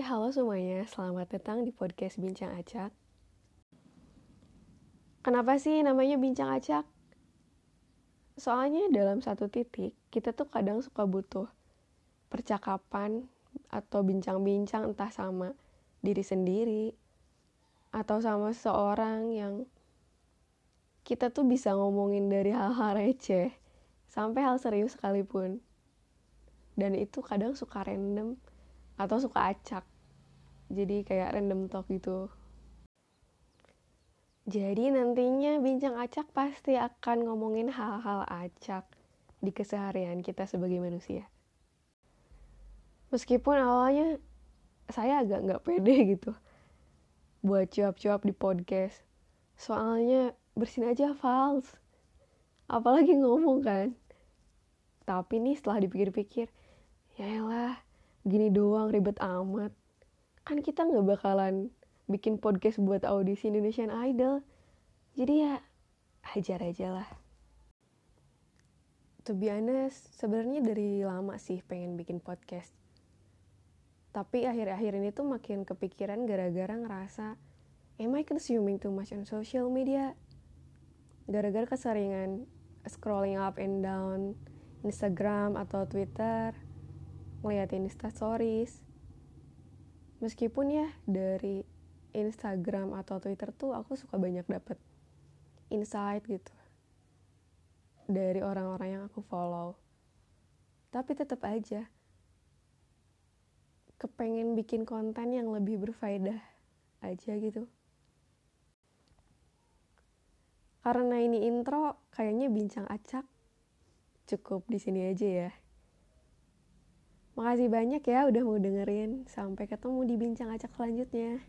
Halo semuanya, selamat datang di podcast Bincang Acak. Kenapa sih namanya Bincang Acak? Soalnya dalam satu titik, kita tuh kadang suka butuh percakapan atau bincang-bincang entah sama diri sendiri atau sama seseorang yang kita tuh bisa ngomongin dari hal-hal receh sampai hal serius sekalipun. Dan itu kadang suka random atau suka acak. Jadi kayak random talk gitu. Jadi nantinya bincang acak pasti akan ngomongin hal-hal acak di keseharian kita sebagai manusia. Meskipun awalnya saya agak nggak pede gitu buat cuap-cuap di podcast. Soalnya bersin aja fals. Apalagi ngomong kan. Tapi nih setelah dipikir-pikir ya lah gini doang ribet amat. Kan kita nggak bakalan bikin podcast buat audisi Indonesian Idol. Jadi ya hajar aja lah. To be honest sebenarnya dari lama sih pengen bikin podcast. Tapi akhir-akhir ini tuh makin kepikiran gara-gara ngerasa am I consuming too much on social media? Gara-gara keseringan scrolling up and down Instagram atau Twitter ngeliatin Insta Stories. Meskipun ya dari Instagram atau Twitter tuh aku suka banyak dapet insight gitu dari orang-orang yang aku follow. Tapi tetap aja kepengen bikin konten yang lebih berfaedah aja gitu. Karena ini intro kayaknya bincang acak. Cukup di sini aja ya Makasih banyak ya udah mau dengerin. Sampai ketemu di bincang acak selanjutnya.